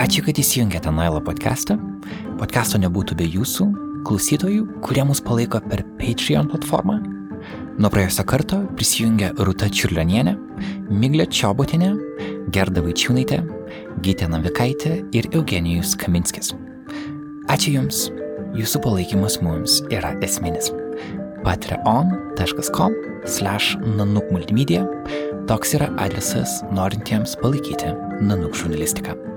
Ačiū, kad įsijungėte Nailo podcastą. Podcasto nebūtų be jūsų, klausytojų, kurie mus palaiko per Patreon platformą. Nuo praėjusio karto prisijungia Rūta Čiurlionienė, Miglė Čiobotinė, Gerda Vaičiūnaitė, Gytė Navikaitė ir Eugenijus Kaminskis. Ačiū Jums, Jūsų palaikymas mums yra esminis. patreon.com slash nanuk multimedia toks yra adresas norintiems palaikyti nanuk žurnalistiką.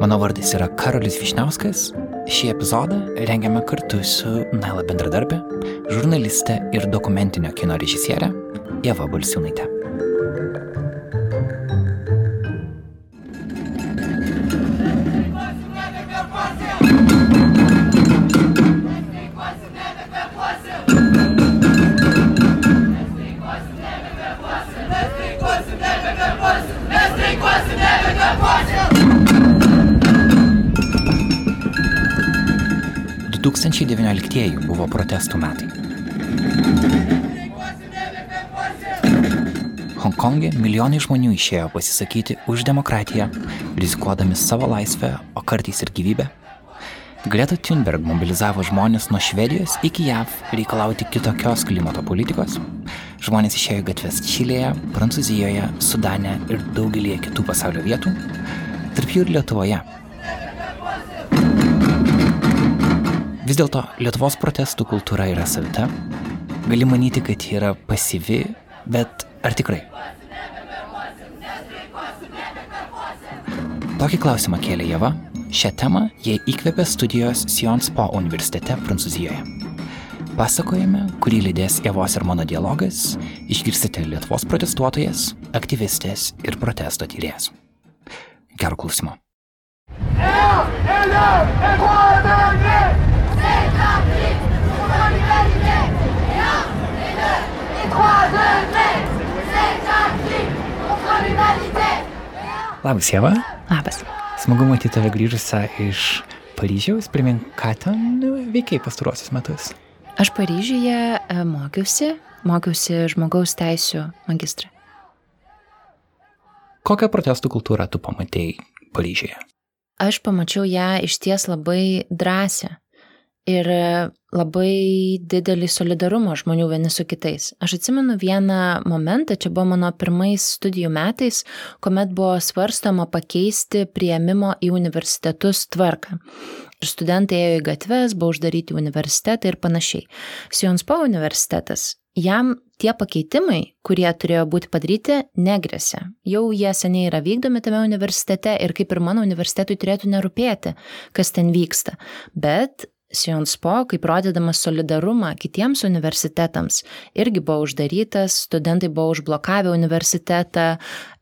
Mano vardas yra Karolis Višniauskas. Šį epizodą rengiame kartu su Naila bendradarbė, žurnaliste ir dokumentinio kino režisierė Jeva Balsiūnaitė. 2019 buvo protestų metai. Hongkonge milijonai žmonių išėjo pasisakyti už demokratiją, rizikuodami savo laisvę, o kartais ir gyvybę. Greta Thunberg mobilizavo žmonės nuo Švedijos iki JAV reikalauti kitokios klimato politikos. Žmonės išėjo į gatves Čilėje, Prancūzijoje, Sudane ir daugelį kitų pasaulio vietų, tarp jų ir Lietuvoje. Vis dėlto Lietuvos protestų kultūra yra savita. Gali manyti, kad ji yra pasyvi, bet ar tikrai? Tokį klausimą kėlė Jeva. Šią temą jie įkvėpė studijos Sion Spo universitete Prancūzijoje. Pasakojime, kurį lydės Evos ir mano dialogas, išgirsite Lietuvos protestuotojas, aktyvistės ir protesto tyrėjas. Gero klausimo. Labas, Jeva. Labas. Smagu matyti tave grįžusią iš Paryžiaus. Primink, ką ten veikiai pastaruosius metus. Aš Paryžiuje e, mokiausi, mokiausi žmogaus teisų magistrą. Kokią protestų kultūrą tu pamatėjai Paryžiuje? Aš pamačiau ją iš ties labai drąsią ir labai didelį solidarumą žmonių vieni su kitais. Aš atsimenu vieną momentą, čia buvo mano pirmais studijų metais, kuomet buvo svarstoma pakeisti prieimimo į universitetus tvarką. Ir studentai ėjo į gatves, buvo uždaryti universitetai ir panašiai. Sionspo universitetas, jam tie pakeitimai, kurie turėjo būti padaryti, negresia. Jau jie seniai yra vykdomi tame universitete ir kaip ir mano universitetui turėtų nerūpėti, kas ten vyksta. Bet Sionspo, kaip rodydamas solidarumą kitiems universitetams, irgi buvo uždarytas, studentai buvo užblokavę universitetą.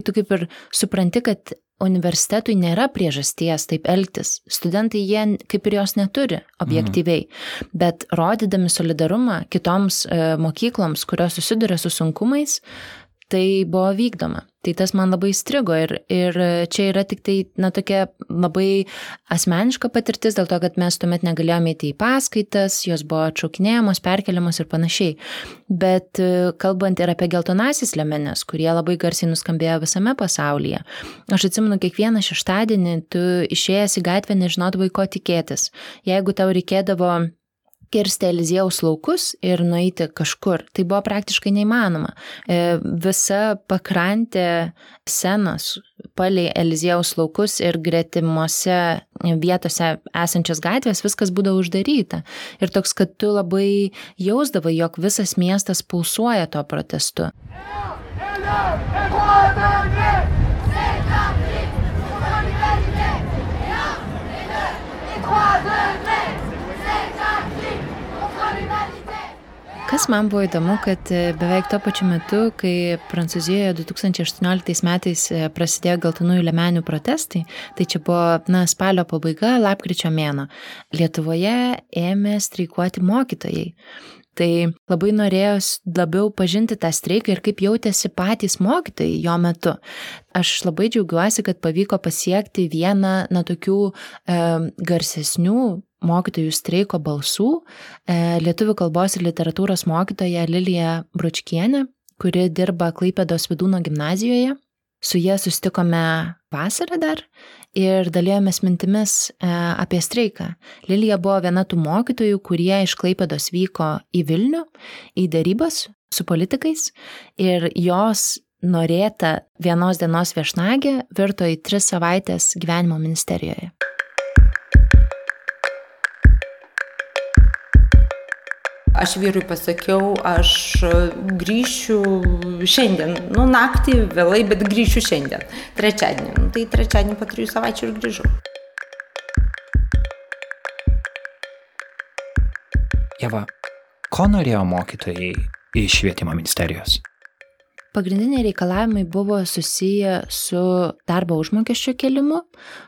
Tu kaip ir supranti, kad universitetui nėra priežasties taip elgtis. Studentai jie kaip ir jos neturi objektyviai. Mm. Bet rodydami solidarumą kitoms e, mokykloms, kurios susiduria su sunkumais, tai buvo vykdoma. Tai tas man labai strigo ir, ir čia yra tik tai, na, tokia labai asmeniška patirtis, dėl to, kad mes tuomet negalėjome įti į paskaitas, jos buvo atšaukinėjamos, perkeliamos ir panašiai. Bet e, kalbant ir apie geltonasis lemenes, kurie labai garsiai nuskambėjo visame pasaulyje, aš atsimenu, kiekvieną šeštadienį tu išėjęs į gatvę nežinodavai, ko tikėtis. Jeigu tau reikėdavo kirsti Eliziejaus laukus ir nueiti kažkur. Tai buvo praktiškai neįmanoma. E, visa pakrantė senos palei Eliziejaus laukus ir gretimuose vietose esančias gatvės viskas būdavo uždaryta. Ir toks, kad tu labai jausdavai, jog visas miestas pulsuoja to protestu. Kas man buvo įdomu, kad e, beveik tuo pačiu metu, kai Prancūzijoje 2018 metais e, prasidėjo geltonųjų lemenių protestai, tai čia buvo na, spalio pabaiga, lapkričio mėno, Lietuvoje ėmė streikuoti mokytojai. Tai labai norėjos labiau pažinti tą streiką ir kaip jautėsi patys mokytojai jo metu. Aš labai džiaugiuosi, kad pavyko pasiekti vieną, na, tokių e, garsesnių mokytojų streiko balsų e, lietuvių kalbos ir literatūros mokytoja Lilija Bručkienė, kuri dirba Klaipėdos vidūno gimnazijoje. Su jie sustikome vasarą dar ir dalėjomės mintimis e, apie streiką. Lilija buvo viena tų mokytojų, kurie iš Klaipėdos vyko į Vilnių, į darybas su politikais ir jos norėta vienos dienos viešnagė virto į tris savaitės gyvenimo ministerijoje. Aš vyrui pasakiau, aš grįšiu šiandien, nu naktį vėlai, bet grįšiu šiandien, trečiadienį. Nu, tai trečiadienį po trijų savaičių ir grįžau. Jeva, ko norėjo mokytojai iš švietimo ministerijos? Pagrindiniai reikalavimai buvo susiję su darbo užmokesčio kelimu,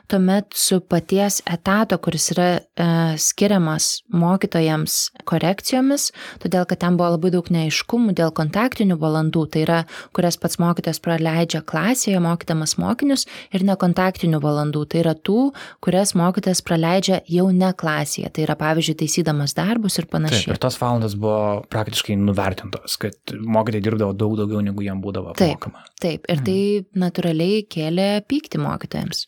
tuomet su paties etato, kuris yra e, skiriamas mokytojams korekcijomis, todėl kad ten buvo labai daug neaiškumų dėl kontaktinių valandų, tai yra, kurias pats mokytojas praleidžia klasėje, mokydamas mokinius, ir nekontaktinių valandų, tai yra tų, kurias mokytojas praleidžia jau ne klasėje, tai yra, pavyzdžiui, taisydamas darbus ir panašiai. Taip, ir tos valandos buvo praktiškai nuvertintos, kad mokytojai dirbdavo daug daugiau negu jiems būdavo apmokama. Taip, taip, ir tai mhm. natūraliai kėlė pyktį mokytojams.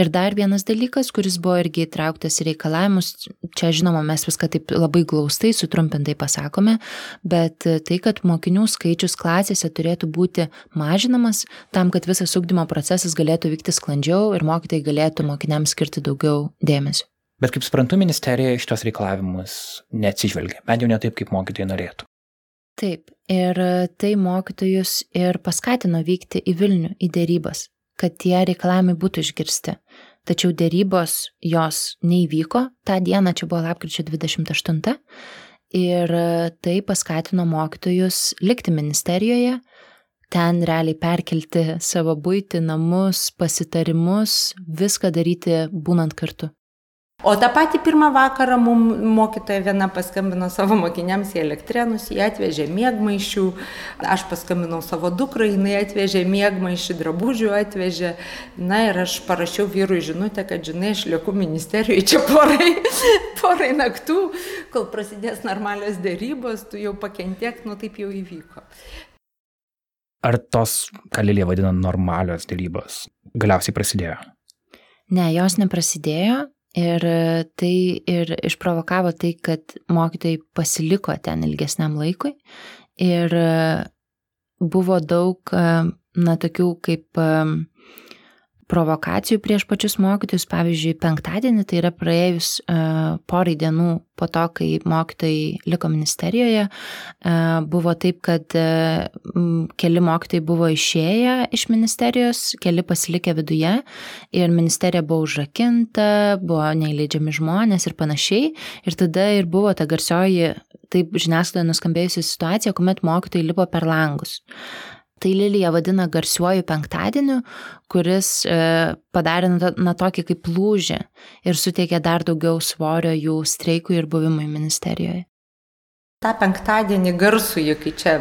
Ir dar vienas dalykas, kuris buvo irgi įtrauktas į reikalavimus, čia žinoma, mes viską taip labai glaustai, sutrumpintai pasakome, bet tai, kad mokinių skaičius klasėse turėtų būti mažinamas tam, kad visas ugdymo procesas galėtų vykti sklandžiau ir mokytojai galėtų mokiniams skirti daugiau dėmesio. Bet kaip suprantu, ministerija šitos reikalavimus neatsižvelgia, bent jau ne taip, kaip mokytojai norėtų. Taip, ir tai mokytojus ir paskatino vykti į Vilnių, į dėrybas, kad tie reikalavimai būtų išgirsti. Tačiau dėrybos jos neįvyko, tą dieną čia buvo lapkričio 28 ir tai paskatino mokytojus likti ministerijoje, ten realiai perkelti savo būti, namus, pasitarimus, viską daryti būnant kartu. O tą patį pirmą vakarą mums mokytoja viena paskambino savo mokiniams į elektrenus, jie atvežė mėgmaišių, aš paskambinau savo dukrai, jinai atvežė mėgmaišį, drabužių atvežė. Na ir aš parašiau vyrui žinutę, kad žinai, aš lieku ministerijoje čia porai, porai naktų, kol prasidės normalios dėrybos, tu jau pakentiek, nu taip jau įvyko. Ar tos, ką Lilija vadina normalios dėrybos, galiausiai prasidėjo? Ne, jos neprasidėjo, Ir tai ir išprovokavo tai, kad mokytojai pasiliko ten ilgesniam laikui. Ir buvo daug, na, tokių kaip provokacijų prieš pačius mokytojus. Pavyzdžiui, penktadienį, tai yra praėjus uh, porai dienų po to, kai mokytojai liko ministerijoje, uh, buvo taip, kad uh, keli mokytojai buvo išėję iš ministerijos, keli pasilikę viduje ir ministerija buvo užrakinta, buvo neįleidžiami žmonės ir panašiai. Ir tada ir buvo ta garsioji, taip žiniasklaidoje nuskambėjusi situacija, kuomet mokytojai lipo per langus. Tai Lilija vadina garsiuoju penktadieniu, kuris e, padarė na, tokį kaip lūžį ir suteikė dar daugiau svorio jų streikui ir buvimui ministerijoje. Ta penktadienį garsųjį, kai čia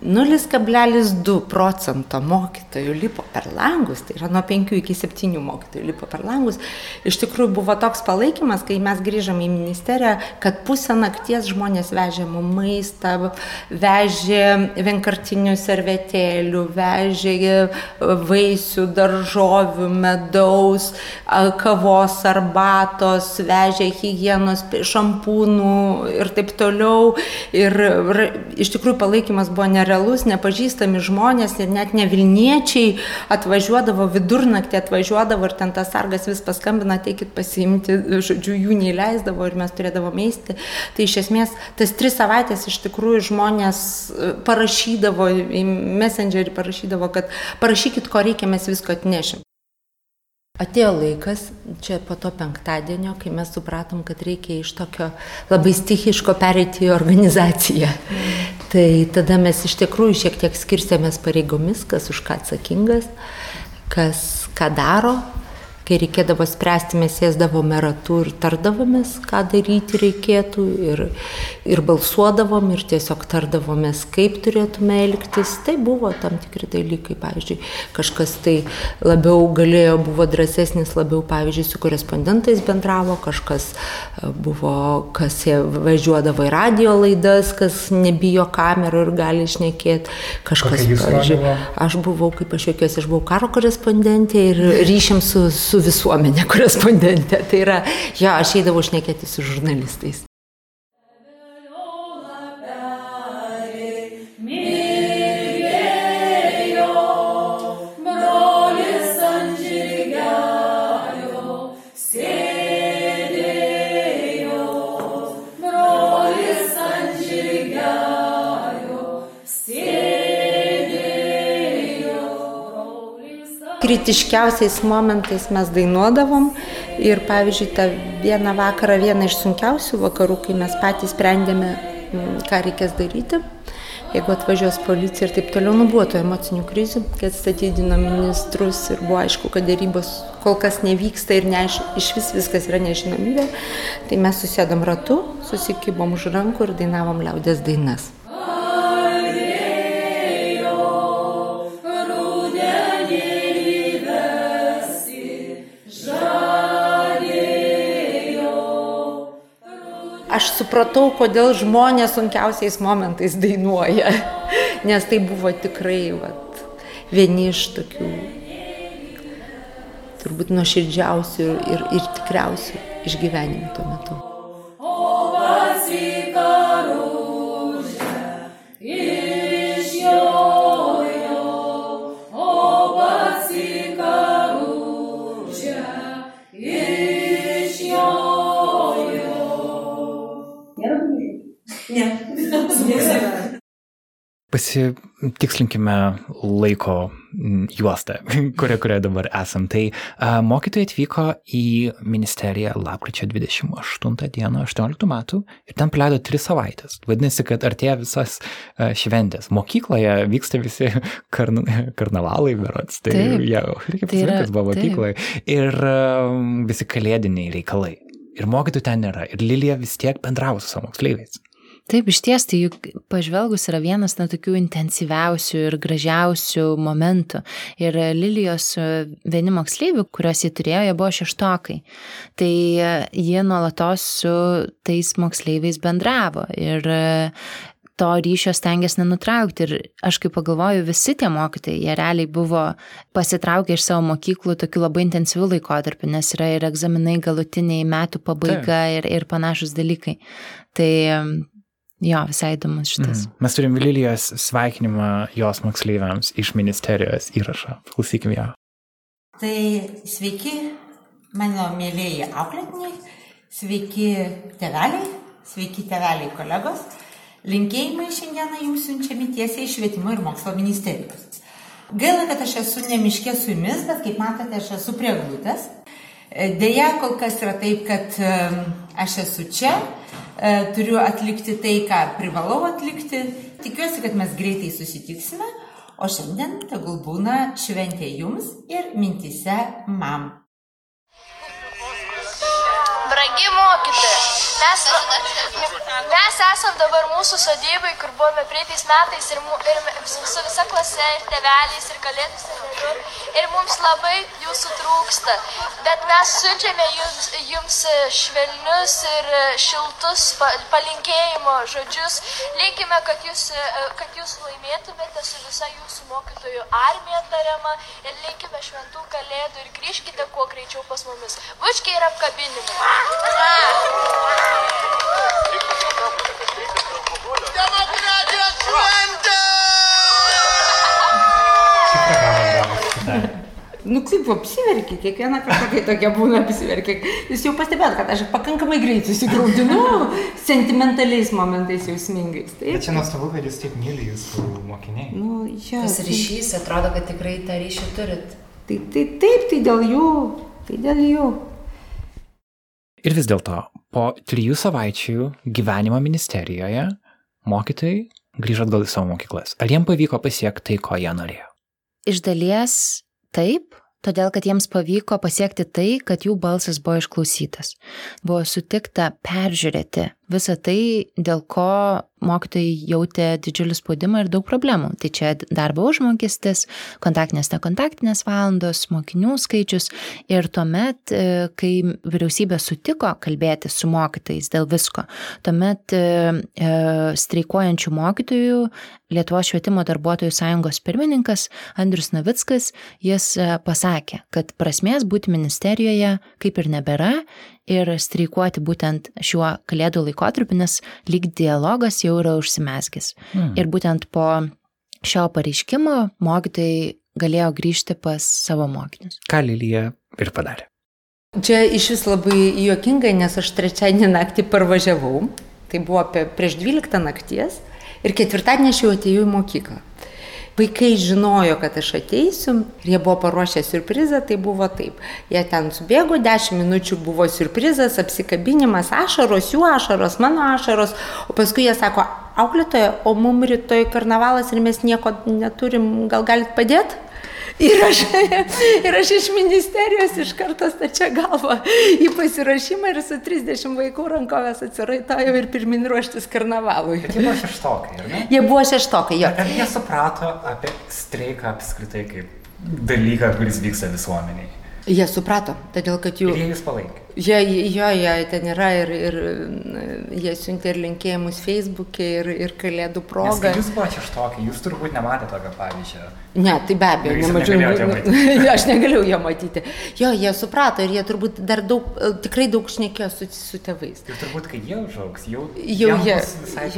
0,2 procento mokytojų lipo per langus, tai yra nuo 5 iki 7 mokytojų lipo per langus. Iš tikrųjų buvo toks palaikymas, kai mes grįžom į ministeriją, kad pusę nakties žmonės vežė mums maistą, vežė vienkartinių servetėlių, vežė vaisių, daržovių, medaus, kavos, arbatos, vežė hygienos, šampūnų ir taip toliau. Ir iš tikrųjų palaikymas buvo nerealus nerealus, nepažįstami žmonės ir net ne Vilniečiai atvažiuodavo, vidurnaktį atvažiuodavo ir ten tas sargas vis paskambina, teikit pasiimti, žodžiu, jų neįleisdavo ir mes turėdavome eisti. Tai iš esmės tas tris savaitės iš tikrųjų žmonės e, parašydavo į messengerį, parašydavo, kad parašykit, ko reikia, mes visko atnešim. Atėjo laikas, čia po to penktadienio, kai mes supratom, kad reikia iš tokio labai stichiško pereiti į organizaciją. Tai tada mes iš tikrųjų šiek tiek skirstėmės pareigomis, kas už ką atsakingas, kas ką daro. Kai reikėdavo spręsti, mes sėsdavome ratu ir tardavomės, ką daryti reikėtų ir, ir balsuodavom ir tiesiog tardavomės, kaip turėtume elgtis. Tai buvo tam tikri dalykai, pavyzdžiui, kažkas tai labiau galėjo, buvo drąsesnis, labiau, pavyzdžiui, su korespondentais bendravo, kažkas e, buvo, kas važiuodavo į radio laidas, kas nebijo kamerų ir gali išnekėti. Kažkas, pavyzdžiui, aš buvau, kaip aš juokiuosi, aš buvau karo korespondentė ir ryšiam su, su su visuomenė korespondentė. Tai yra, jo, aš eidavau šnekėti su žurnalistais. Kritiškiausiais momentais mes dainuodavom ir pavyzdžiui tą vieną vakarą, vieną iš sunkiausių vakarų, kai mes patys sprendėme, mm, ką reikės daryti, jeigu atvažiuos policija ir taip toliau, nu buvo to emocinių krizių, kai atstatydino ministrus ir buvo aišku, kad dėrybos kol kas nevyksta ir neaiš, iš vis viskas yra nežinomybė, tai mes susėdom ratu, susikibom už rankų ir dainavom liaudės dainas. Aš supratau, kodėl žmonės sunkiausiais momentais dainuoja. Nes tai buvo tikrai vat, vieni iš tokių turbūt nuoširdžiausių ir, ir, tikriausių išgyvenimų tuo metu. Pasitikslinkime laiko juostą, kurioje kurio dabar esam. Tai uh, mokytojai atvyko į ministeriją lapkričio 28 dieną 18 metų ir ten praleido 3 savaitės. Vadinasi, kad artėja visas uh, šventės. Mokykloje vyksta visi karn karnavalai, berots. Tai taip, jau, reikia pasakyti, kas buvo mokykloje. Ir uh, visi kalėdiniai reikalai. Ir mokytojų ten nėra. Ir Lilija vis tiek bendravo su savo moksleiviais. Taip, iš ties, tai juk pažvelgus yra vienas na tokių intensyviausių ir gražiausių momentų. Ir Lilijos e, vieni moksleivių, kuriuos jie turėjo, jie buvo šeštokai. Tai e, jie nuolatos su tais moksleiviais bendravo. Ir e, to ryšio stengiasi nenutraukti. Ir aš kaip pagalvoju, visi tie mokytojai, jie realiai buvo pasitraukę iš savo mokyklų tokiu labai intensyviu laikotarpiu, nes yra ir egzaminai galutiniai, metų pabaiga ir, ir panašus dalykai. Tai Jo, visai įdomus šitas. Mm. Mes turim Lilijos sveikinimą jos moksleiviams iš ministerijos įrašą. Klausykim ją. Tai sveiki, mano mėlyjeji auklėtiniai, sveiki teveliai, sveiki teveliai kolegos. Linkėjimai šiandieną jums siunčiami tiesiai iš švietimo ir mokslo ministerijos. Gaila, kad aš esu nemiškė su jumis, bet kaip matote, aš esu prie glūtės. Deja, kol kas yra taip, kad aš esu čia, turiu atlikti tai, ką privalau atlikti. Tikiuosi, kad mes greitai susitiksime, o šiandien tegul būna šventė jums ir mintise mam. Brangi mokytoja, mes, mes esam dabar mūsų sodybai, kur buvome prieitais metais ir, ir su visa klase, ir teveliais, ir kalėdus, ir nežinau ir mums labai jūsų trūksta. Bet mes siunčiame jums, jums švelnius ir šiltus palinkėjimo žodžius. Linkime, kad jūs, kad jūs laimėtumėte su visa jūsų mokytojų armija tariama ir linkime šventų kalėdų ir grįžkite kuo greičiau pas mumis. Bučkiai ir apkabinimai. Šventė! Nu kaip apsiverkia, kiekvieną kartą, kai tokia būna apsiverkia. Jūs jau pastebėt, kad aš pakankamai greit susigraudinu sentimentaliais momentais jausmingais. Taip. Bet čia nuostabu, kad jūs taip myli jūsų mokiniai. Nu, ja, Tas ryšys, atrodo, kad tikrai tą ryšį turit. Tai, tai taip, tai dėl jų, tai dėl jų. Ir vis dėlto, po trijų savaičių gyvenimo ministerijoje mokytojai grįžo atgal į savo mokyklas. Ar jiems pavyko pasiekti tai, ko jie norėjo? Iš dalies taip, Todėl, kad jiems pavyko pasiekti tai, kad jų balsas buvo išklausytas. Buvo sutikta peržiūrėti visą tai, dėl ko mokytojai jautė didžiulį spaudimą ir daug problemų. Tai čia darbo užmokestis, kontaktinės, nekontaktinės valandos, mokinių skaičius. Ir tuomet, e, kai vyriausybė sutiko kalbėti su mokytojais dėl visko, tuomet e, e, streikuojančių mokytojų Lietuvos švietimo darbuotojų sąjungos pirmininkas Andrius Navickas, jis pasakė, kad prasmės būti ministerijoje kaip ir nebėra ir streikuoti būtent šiuo kalėdų laikotarpiu, nes lyg dialogas jau yra užsimeskis. Mm. Ir būtent po šio pareiškimo mokytojai galėjo grįžti pas savo mokinius. Ką Lilija ir padarė? Čia iš vis labai juokingai, nes aš trečiadienį naktį parvažiavau, tai buvo apie prieš 12 nakties ir ketvirtadienį aš jau atėjau į mokyklą. Vaikai žinojo, kad aš ateisiu ir jie buvo paruošę surprizą, tai buvo taip. Jie ten subėgo, 10 minučių buvo surprizas, apsikabinimas, ašaros, jų ašaros, mano ašaros, o paskui jie sako, auklėtoje, o mum rytoj karnavalas ir mes nieko neturim, gal galit padėti? Ir aš, ir aš iš ministerijos iš karto stačia galva į pasirašymą ir su 30 vaikų rankovės atsiraitojau ir pirmin ruoštis karnavalui. Bet jie buvo šeštokai, ar ne? Jie buvo šeštokai, jo. Ar jie suprato apie streiką apskritai kaip dalyką, kuris vyksta visuomeniai? Jie suprato, todėl kad jų... Ir jie jūs palaikė. Jie, jo, jie ten yra ir, ir jie siuntė ir linkėjimus Facebook'e ir, ir kalėdų progą. Nes, jūs buvote šeštokai, jūs turbūt nematėte tokio pavyzdžio. Ne, tai be abejo, nemačiau. aš negalėjau jo matyti. Jo, jie suprato ir jie turbūt dar daug, tikrai daug šnekėjo su, su tėvais. Ir turbūt, kai jie užaugs, jau, Jau jie-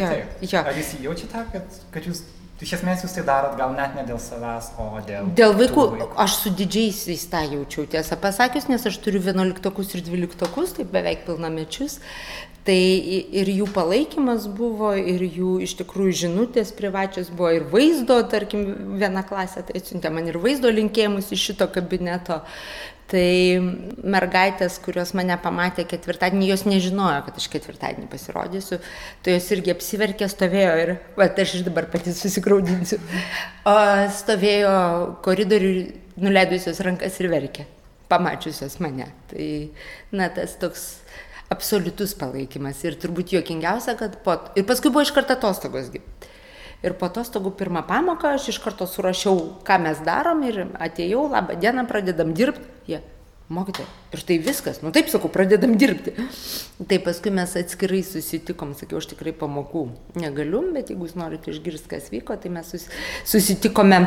jo, jo. Ar jūs jaučiate, kad, kad jūs, iš esmės jūs tai darot gal net ne dėl savęs, o dėl... Dėl vaikų, tų aš su didžiaisiais tą jaučiau, tiesą pasakius, nes aš turiu 11 ir 12, tai beveik pilnamečius. Tai ir jų palaikymas buvo, ir jų iš tikrųjų žinutės privačios buvo, ir vaizdo, tarkim, viena klasė tai atsiuntė man ir vaizdo linkėjimus iš šito kabineto. Tai mergaitės, kurios mane pamatė ketvirtadienį, jos nežinojo, kad aš ketvirtadienį pasirodysiu, tai jos irgi apsiverkė, stovėjo ir, va, aš ir dabar pati susikraudinsiu, o stovėjo koridorių nuleidusios rankas ir verkė, pamačiusios mane. Tai, na, tas toks absoliutus palaikymas ir turbūt juokingiausia, kad po... Ir paskui buvo iš karto atostogosgi. Ir po atostogų pirmą pamoką aš iš karto surašiau, ką mes darom ir atėjau, labą dieną, pradedam dirbti. Jie, mokytojai, ir tai viskas, nu taip sakau, pradedam dirbti. Tai paskui mes atskirai susitikom, sakiau, aš tikrai pamokų negaliu, bet jeigu jūs norite išgirsti, kas vyko, tai mes sus, susitikome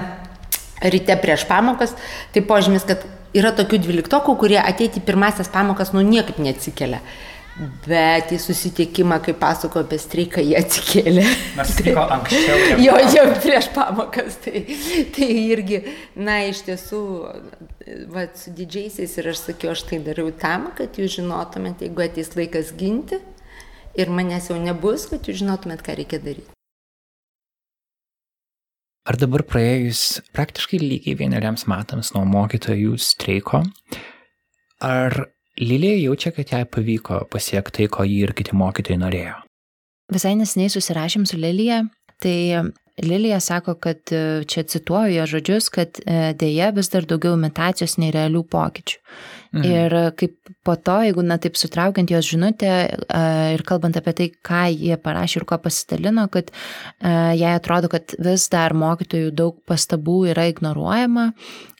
ryte prieš pamokas. Tai požymis, kad yra tokių dvyliktokų, kurie ateiti pirmasias pamokas, nu niekaip neatsikelia. Bet į susitikimą, kai pasako apie streiką, jie atsikėlė. Nors vyko anksčiau. negu- Jo, jau prieš pamokas. Tai, tai irgi, na, iš tiesų, va, su didžiaisiais ir aš sakiau, aš tai dariau tam, kad jūs žinotumėte, jeigu ateis laikas ginti ir manęs jau nebus, kad jūs žinotumėte, ką reikia daryti. Ar dabar praėjus praktiškai lygiai vieneriems metams nuo mokytojų streiko, ar Lilija jaučia, kad jai pavyko pasiekti tai, ko jį ir kiti mokytojai norėjo? Visai nesiniai susirašėm su Lilija, tai Lilija sako, kad e, čia cituoju ją žodžius, kad e, dėja vis dar daugiau imitacijos nei realių pokyčių. Mhm. Ir kaip po to, jeigu, na taip sutraukiant jos žinutę ir kalbant apie tai, ką jie parašė ir ko pasidalino, kad jai atrodo, kad vis dar mokytojų daug pastabų yra ignoruojama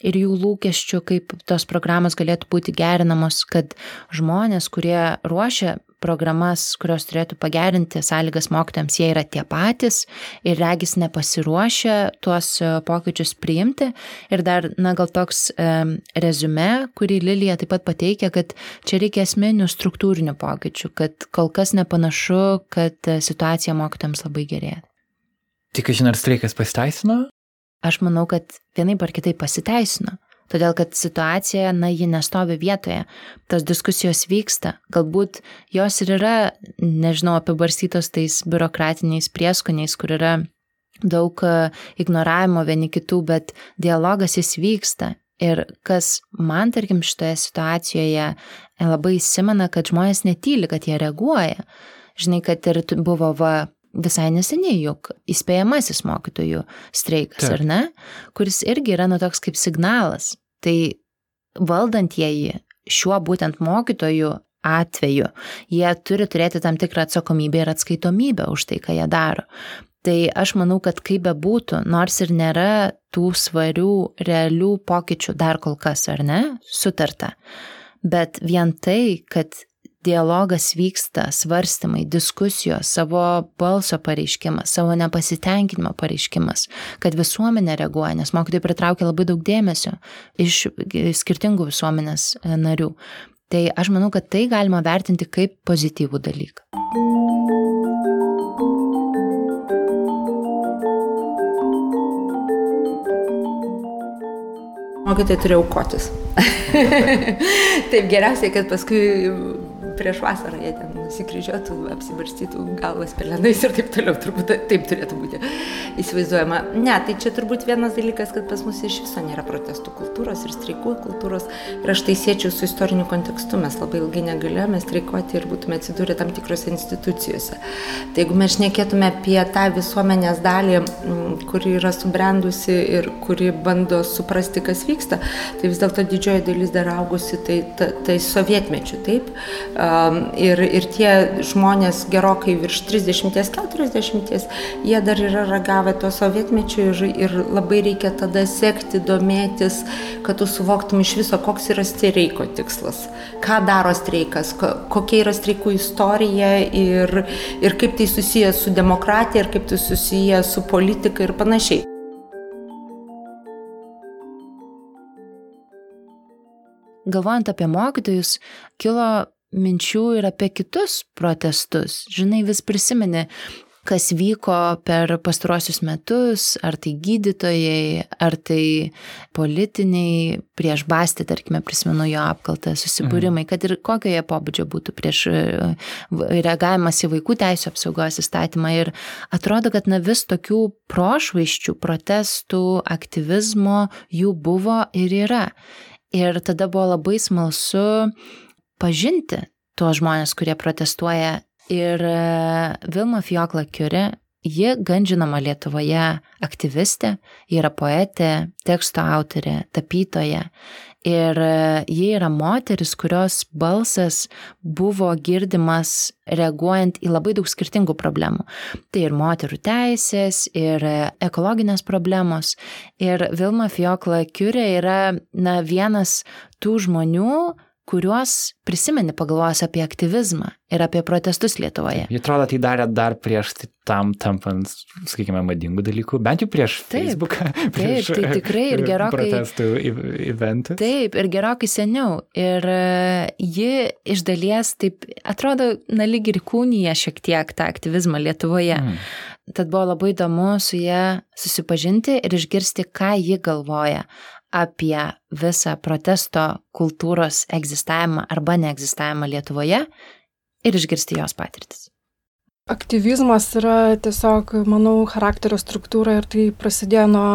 ir jų lūkesčių, kaip tos programos galėtų būti gerinamos, kad žmonės, kurie ruošia programas, kurios turėtų pagerinti sąlygas mokytams, jie yra tie patys ir regis nepasiruošę tuos e, pokyčius priimti. Ir dar, na, gal toks e, rezume, kurį Lilija taip pat pateikia, kad čia reikia esminių struktūrinių pokyčių, kad kol kas nepanašu, kad e, situacija mokytams labai gerėja. Tik, žinai, ar streikas pasiteisino? Aš manau, kad vienaip ar kitaip pasiteisino. Todėl, kad situacija, na, ji nestovi vietoje, tos diskusijos vyksta, galbūt jos ir yra, nežinau, apibarstytos tais biurokratiniais prieskoniais, kur yra daug e, ignoravimo vieni kitų, bet dialogas jis vyksta. Ir kas man, tarkim, šitoje situacijoje labai įsimena, kad žmonės netyli, kad jie reaguoja. Žinai, kad ir buvo va visai neseniai juk įspėjamasis mokytojų streikas, Taip. ar ne? Kuris irgi yra nu toks kaip signalas. Tai valdantieji šiuo būtent mokytojų atveju, jie turi turėti tam tikrą atsakomybę ir atskaitomybę už tai, ką jie daro. Tai aš manau, kad kaip bebūtų, nors ir nėra tų svarių, realių pokyčių dar kol kas, ar ne, sutarta, bet vien tai, kad dialogas vyksta, svarstymai, diskusijos, savo balso pareiškimas, savo nepasitenkinimo pareiškimas, kad visuomenė reaguoja, nes mokytojai pritraukia labai daug dėmesio iš skirtingų visuomenės e, narių. Tai aš manau, kad tai galima vertinti kaip pozityvų dalyką. Mokytojai turi aukotis. Taip geriausiai, kad paskui prieš vasarą jie ten nusikryžiuotų, apsibarstytų galvas pelenais ir taip toliau, turbūt taip turėtų būti įsivaizduojama. Ne, tai čia turbūt vienas dalykas, kad pas mus iš viso nėra protestų kultūros ir streikų kultūros. Ir aš tai siečiau su istoriniu kontekstu, mes labai ilgai negalėjome streikuoti ir būtume atsidūrę tam tikrose institucijose. Tai jeigu mes šnekėtume apie tą visuomenės dalį, kuri yra subrendusi ir kuri bando suprasti, kas vyksta, tai vis dėlto didžioji dalis dar augusi tai, tai, tai sovietmečių, taip. Ir, ir tie žmonės gerokai virš 30-40, jie dar yra ragavę to sovietmečio ir, ir labai reikia tada sekti, domėtis, kad tu suvoktum iš viso, koks yra streiko tikslas, ką daro streikas, kokia yra streikų istorija ir, ir kaip tai susijęs su demokratija ir kaip tai susijęs su politika ir panašiai. galvojant apie mokytojus, kilo minčių ir apie kitus protestus. Žinai, vis prisimeni, kas vyko per pastarosius metus, ar tai gydytojai, ar tai politiniai, prieš bastį, tarkime, prisimenu jo apkaltą, susibūrimai, mhm. kad ir kokio jie pobūdžio būtų prieš e, reagavimas į vaikų teisų apsaugos įstatymą. Ir atrodo, kad na vis tokių prošvaiščių, protestų, aktyvizmo jų buvo ir yra. Ir tada buvo labai smalsu pažinti tuos žmonės, kurie protestuoja. Ir e, Vilma Fiokla Kiuri, ji gan žinoma Lietuvoje aktyvistė, yra poetė, teksto autorė, tapytoja. Ir e, ji yra moteris, kurios balsas buvo girdimas reaguojant į labai daug skirtingų problemų. Tai ir moterų teisės, ir e, ekologinės problemos. Ir Vilma Fiokla Kiurė yra na, vienas tų žmonių, kuriuos prisimeni pagalvojęs apie aktyvizmą ir apie protestus Lietuvoje. Jie atrodo, tai darė dar prieš tam tampant, sakykime, madingų dalykų, bent jau prieš taip, Facebooką. Prieš taip, tai tikrai ir gerokai. Protestų eventus. Taip, ir gerokai seniau. Ir e, ji iš dalies taip atrodo, na lyg ir kūnyje šiek tiek tą aktyvizmą Lietuvoje. Mm. Tad buvo labai įdomu su ją susipažinti ir išgirsti, ką ji galvoja apie visą protesto kultūros egzistavimą arba neegzistavimą Lietuvoje ir išgirsti jos patirtis. Aktyvizmas yra tiesiog, manau, charakterio struktūra ir tai prasidėjo nuo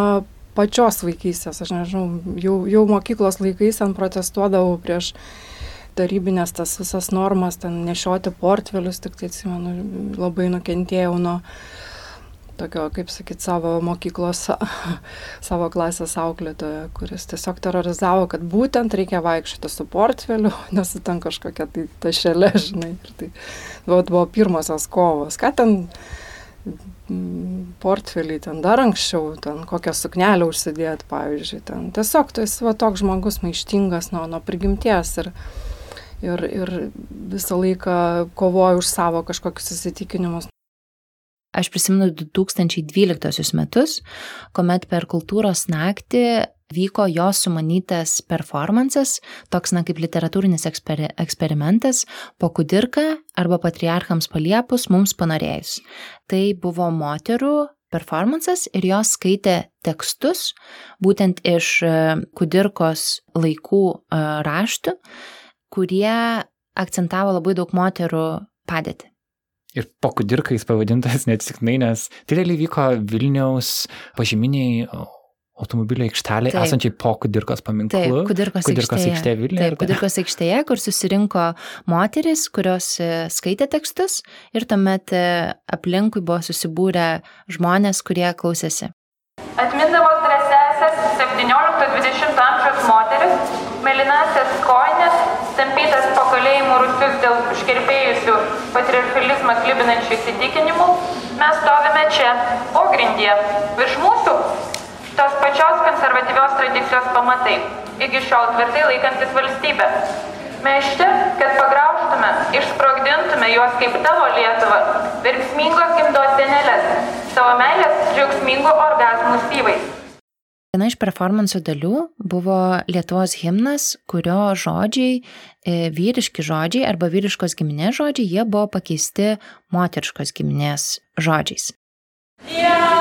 pačios vaikystės. Aš nežinau, jau, jau mokyklos laikais ten protestuodavau prieš tarybinės tas visas normas, ten nešioti portfelius, tik tai atsimenu, labai nukentėjau nuo tokio, kaip sakyt, savo mokyklos, savo klasės auklėtojo, kuris tiesiog terorizavo, kad būtent reikia vaikščioti su portfeliu, nes ten kažkokia tai tašelė, žinai. Ir tai buvo, buvo pirmosios kovos. Ką ten mm, portfelį ten dar anksčiau, ten kokią suknelę užsidėti, pavyzdžiui. Ten. Tiesiog tu esi va, toks žmogus maištingas nuo, nuo prigimties ir, ir, ir visą laiką kovoju už savo kažkokius įsitikinimus. Aš prisimenu 2012 metus, kuomet per kultūros naktį vyko jos sumanytas performances, toks na kaip literatūrinis eksperi eksperimentas po kudirką arba patriarchams paliepus mums panorėjus. Tai buvo moterų performances ir jos skaitė tekstus būtent iš e, kudirkos laikų e, raštų, kurie akcentavo labai daug moterų padėtį. Ir po kudirkais pavadintas neatsitiktinai, nes tai realiai vyko Vilniaus pažyminiai automobilio aikštelė taip. esančiai po Kudirkos paminklu. Taip, Kudirkos, Kudirkos aikštėje. aikštėje Vilniuje. Taip, Kudirkos aikštėje, kur susirinko moteris, kurios e, skaitė tekstus ir tuomet e, aplinkui buvo susibūrę žmonės, kurie klausėsi. Atmindamos drąsiasias 17-20 amžiaus moteris, Mėlynasias koinės, tampytas po kalėjimų rusius dėl užkerpėjusių patriarchalizmą klibinančių įsitikinimų, mes stovime čia, pogrindyje, virš mūsų tos pačios konservatyvios tradicijos pamatai, iki šiol tvirtai laikantis valstybę. Mes čia, kad pagraužtume, išsprogdintume juos kaip tavo Lietuvą, virksmingos gimdos senelės, savo meilės džiaugsmingų orgasmų syvais. Viena iš performanso dalių buvo Lietuvos himnas, kurio žodžiai, e, vyriški žodžiai arba vyriškos giminės žodžiai, jie buvo pakeisti moteriškos giminės žodžiais. Lietuva,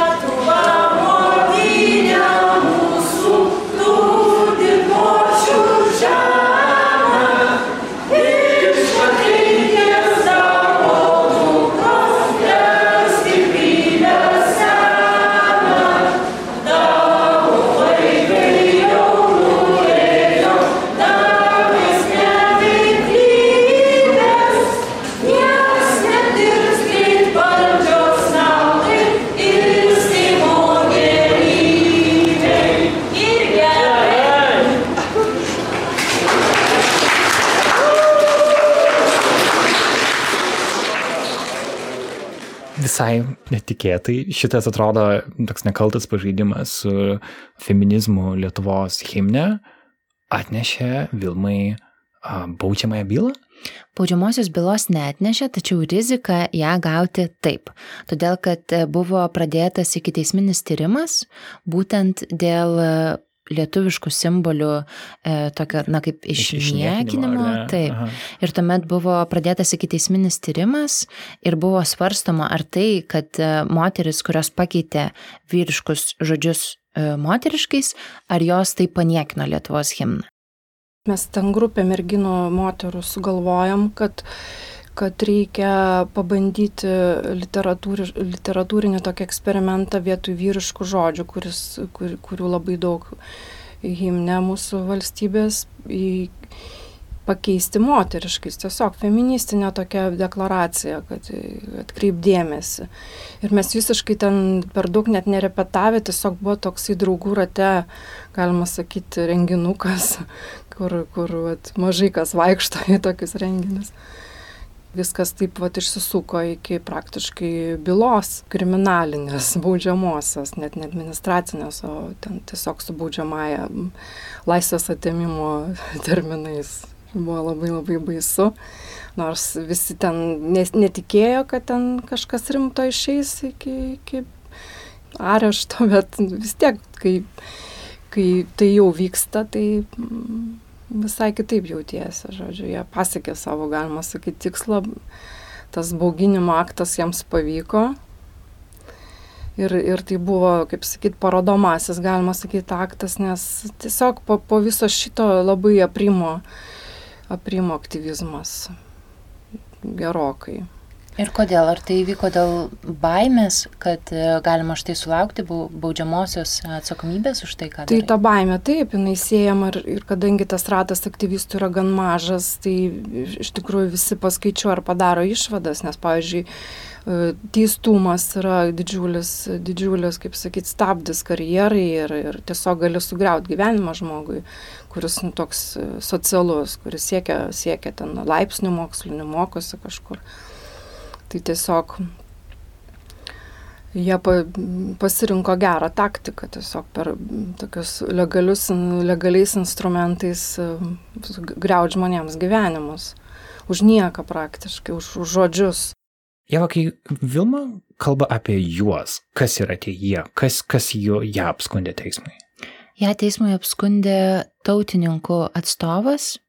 visai netikėtai. Šitas atrodo toks nekaltas pažaidimas su feminizmu Lietuvos himne atnešė Vilmai baudžiamąją bylą? Baudžiamosios bylos netnešė, tačiau rizika ją gauti taip. Todėl, kad buvo pradėtas iki teisminis tyrimas būtent dėl lietuviškų simbolių e, tokio, na, kaip išniekinimo. Taip. Aha. Ir tuomet buvo pradėtas iki teisminis tyrimas ir buvo svarstoma, ar tai, kad e, moteris, kurios pakeitė vyriškus žodžius e, moteriškais, ar jos tai paniekino Lietuvos himną. Mes ten grupė merginų moterų sugalvojom, kad kad reikia pabandyti literatūri, literatūrinį tokį eksperimentą vietoj vyriškų žodžių, kuris, kur, kurių labai daug himne mūsų valstybės, į, pakeisti moteriškais, tiesiog feministinė tokia deklaracija, kad atkreipdėmėsi. Ir mes visiškai ten per daug net nerepetavę, tiesiog buvo toksai draugų rate, galima sakyti, renginukas, kur, kur vat, mažai kas vaikšto į tokius renginius viskas taip vat išsisuko iki praktiškai bylos kriminalinės, baudžiamosios, net ne administracinės, o ten tiesiog su baudžiamąją laisvės atėmimo terminais. Buvo labai labai baisu, nors visi ten netikėjo, kad ten kažkas rimto išeis iki, iki arešto, bet vis tiek, kai, kai tai jau vyksta, tai visai kitaip jautiesi, žodžiu, jie pasiekė savo, galima sakyti, tikslą, tas bauginimo aktas jiems pavyko. Ir, ir tai buvo, kaip sakyt, parodomasis, galima sakyti, aktas, nes tiesiog po, po viso šito labai aprimo, aprimo aktyvizmas gerokai. Ir kodėl? Ar tai įvyko dėl baimės, kad e, galima štai sulaukti baudžiamosios atsakomybės už tai, ką tai darai? Tai ta baimė, taip, jinai siejama ir, ir kadangi tas ratas aktyvistų yra gan mažas, tai iš tikrųjų visi paskaičiuoja ar padaro išvadas, nes, pavyzdžiui, e, teistumas yra didžiulis, didžiulis, kaip sakyti, stabdis karjerai ir, ir tiesiog gali sugriauti gyvenimą žmogui, kuris nu, toks e, socialus, kuris siekia, siekia ten laipsnių mokslinių, mokosi kažkur. Tai tiesiog jie pa, pasirinko gerą taktiką, tiesiog per tokius legalius, legaliais instrumentais e, greudž žmonėms gyvenimus. Už nieką praktiškai, už, už žodžius. Jeva, kai Vilma kalba apie juos, kas yra tie jie, kas, kas jo, ją apskundė teismui? Ja teismui apskundė tautininkų atstovas,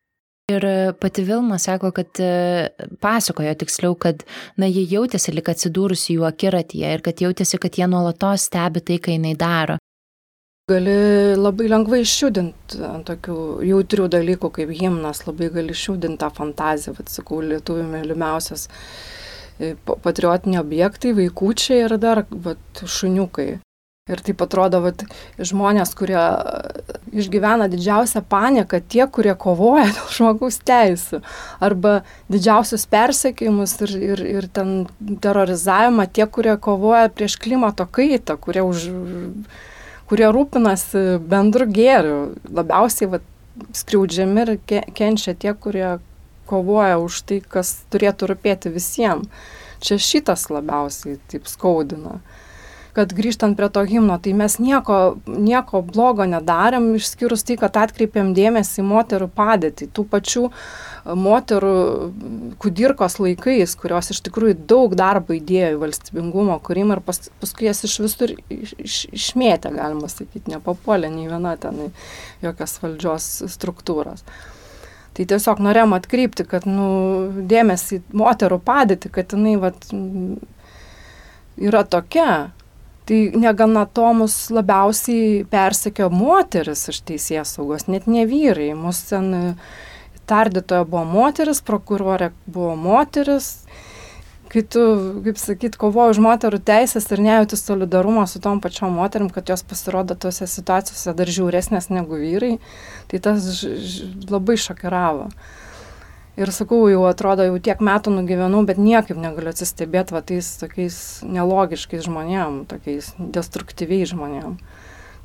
Ir pati Vilma sako, kad e, pasakojo tiksliau, kad na, jie jautėsi lik atsidūrusi jų akiratyje ir kad jautėsi, kad jie nuolatos stebi tai, ką jinai daro. Gali labai lengvai išjudinti ant tokių jautrių dalykų kaip himnas, labai gali išjudinti tą fantaziją, vad sakau, lietuvių mylimiausias e, patriotiniai objektai, vaikučiai ir dar vat, šuniukai. Ir taip atrodo, kad žmonės, kurie e, išgyvena didžiausią panieką, tie, kurie kovoja dėl žmogaus teisų, arba didžiausius persekiojimus ir, ir, ir ten terorizavimą, tie, kurie kovoja prieš klimato kaitą, kurie, už, kurie rūpinasi bendru gėriu, labiausiai va, skriaudžiami ir ke kenčia tie, kurie kovoja už tai, kas turėtų rūpėti visiems. Čia šitas labiausiai taip skaudina kad grįžtant prie to himno, tai mes nieko, nieko blogo nedarėm, išskyrus tai, kad atkreipėm dėmesį į moterų padėtį, tų pačių e, moterų kudirkos laikais, kurios iš tikrųjų daug darbo įdėjo į valstybingumo kūrimą ir pas, paskui jas iš visur iš, iš, išmėtė, galima sakyti, nepapuolė nei viena ten į jokias valdžios struktūras. Tai tiesiog norėjom atkreipti, kad nu, dėmesį moterų padėti, kad jinai vat, yra tokia, Tai negana to mus labiausiai persekio moteris iš teisės saugos, net ne vyrai. Mūsų ten e, tardytoja buvo moteris, prokurorė buvo moteris. Kai tu, kaip sakyt, kovoji už moterų teisės ir nejauti solidarumo su tom pačiom moterim, kad jos pasirodo tose situacijose dar žiauresnės negu vyrai, tai tas labai šokiravo. Ir sakau, jau atrodo, jau tiek metų nugyvenau, bet niekaip negaliu atsistebėti va tais tokiais nelogiškais žmonėm, tokiais destruktyviais žmonėm,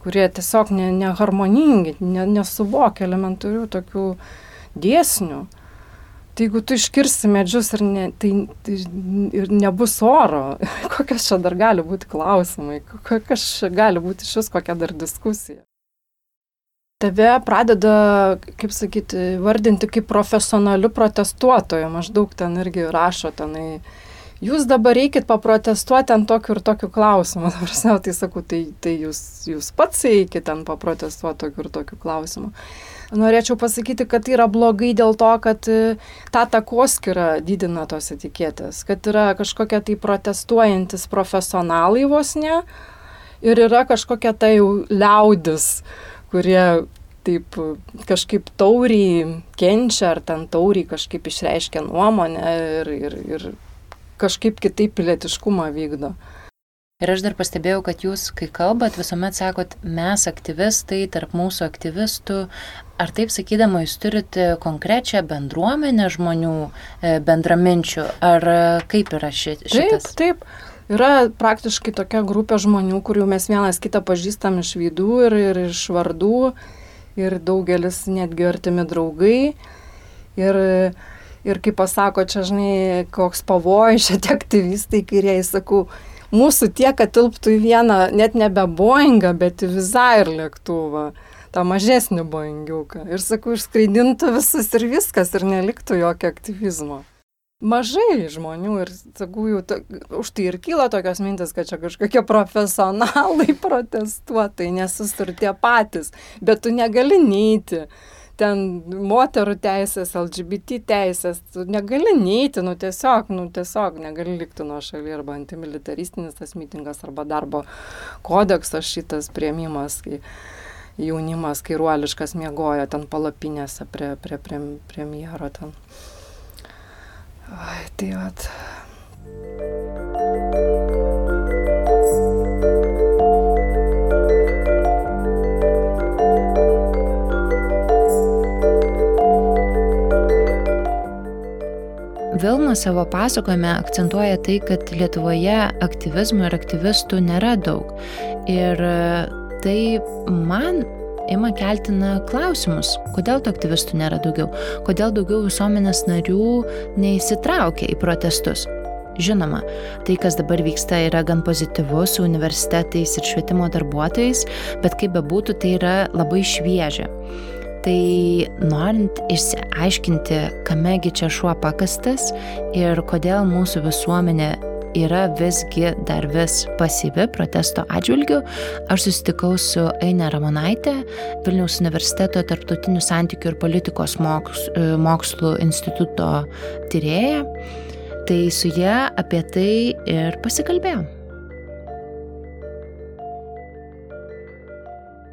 kurie tiesiog ne, neharmoningi, ne, nesuvokia elementarių tokių dėsnių. Tai jeigu tu iškirsi medžius ir, ne, tai, tai, ir nebus oro, kokios čia dar gali būti klausimai, kokios čia gali būti šis kokia dar diskusija tave pradeda, kaip sakyti, vardinti kaip profesionaliu protestuotoju, maždaug ten irgi rašo tenai. Jūs dabar reikit paprotestuoti ant tokių ir tokių klausimų. Dabar tai sakau, tai, tai jūs, jūs pats eikit ten paprotestuoti tokių ir tokių klausimų. Norėčiau pasakyti, kad tai yra blogai dėl to, kad e, tą takoskirą didina tos etiketės, kad yra kažkokie tai protestuojantis profesionalai vos ne ir yra kažkokia tai jau liaudis, kurie taip kažkaip tauriai kenčia ar ten tauriai kažkaip išreiškia nuomonę ir, ir, ir kažkaip kitaip pilietiškumą vykdo. Ir aš dar pastebėjau, kad jūs, kai kalbat, visuomet sakot, mes aktyvistai, tarp mūsų aktyvistų. Ar taip sakydama, jūs turite konkrečią bendruomenę žmonių, e, bendraminčių, ar e, kaip yra ši, šitas? Taip, taip. Yra praktiškai tokia grupė žmonių, kurių mes vienas kitą pažįstam iš veidų ir, ir iš vardų, ir daugelis netgi artimi draugai. Ir, ir kaip pasako, čia žinai, koks pavojus, čia tie aktyvistai, kairiai, sakau, mūsų tiek, kad tilptų į vieną, net nebe Boeingą, bet į Vizair lėktuvą tą mažesnį boingiuką. Ir sakau, išskraidintų visus ir viskas, ir neliktų jokio aktyvizmo mažai žmonių ir sakau, jau to, už tai ir kyla tokios mintis, kad čia kažkokie profesionalai protestuotojai, nesustur tie patys, bet tu negali neiti. Ten moterų teisės, LGBT teisės, tu negali neiti, nu tiesiog, nu tiesiog negali likti nuo šalia arba antimilitaristinis tas mitingas arba darbo kodeksas šitas prieimimas, kai jaunimas kairuoliškas miegojo ten palapinėse prie, prie, prie premjero ten. Ai, tai vat. Vilma savo pasakojime akcentuoja tai, kad Lietuvoje aktyvizmo ir aktyvistų nėra daug. Ir tai man ima keltina klausimus, kodėl tų aktyvistų nėra daugiau, kodėl daugiau visuomenės narių neįsitraukia į protestus. Žinoma, tai, kas dabar vyksta, yra gan pozityvu su universitetais ir švietimo darbuotojais, bet kaip bebūtų, tai yra labai šviežia. Tai norint išsiaiškinti, kamegi čia šuo pakastas ir kodėl mūsų visuomenė yra visgi dar vis pasyvi protesto atžvilgiu, aš susitikau su Aine Ramonaitė, Vilniaus universiteto tarptautinių santykių ir politikos e, mokslų instituto tyrėja. Tai su ją apie tai ir pasikalbėjom.